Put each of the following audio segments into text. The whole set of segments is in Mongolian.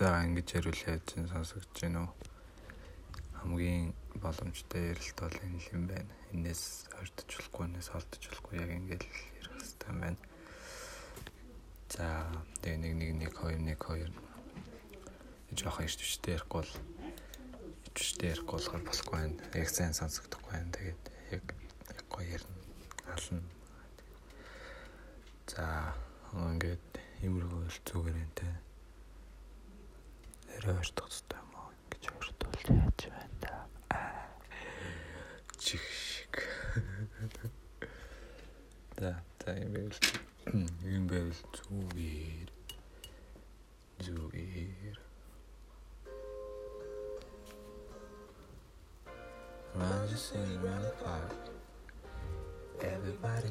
За ингэж яриулаад чинь сонсогдож байна уу? Хамгийн боломжтой ярилт бол энэ юм байна. Энээс ойртож болохгүй, энээс олдож болохгүй яг ингэж ярих хэрэгтэй байна. За тэгээ нэг нэг нэг хоёр нэг хоёр жоохон ирч хүчтэй ярихгүй бол хүчтэй ярихгүй болохоор болохгүй байна. Яг сайн сонсогдохгүй байна. Тэгээд яг яг гоё ярина. Ална. За ингээд юмруу л зүгээр. Арай ойртох хэрэгтэй юм аа. Ингэж ойртуул яаж байна да. Чих шиг. Да, та юм байл. Юм байл зүгээр. Зүгээр. Run sing the park. Everybody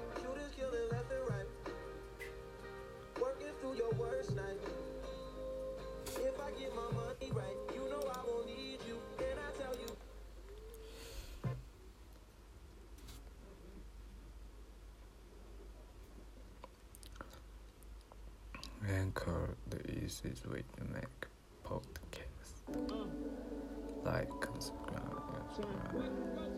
Anchor the easiest way to make podcast. Oh. Like and subscribe. subscribe.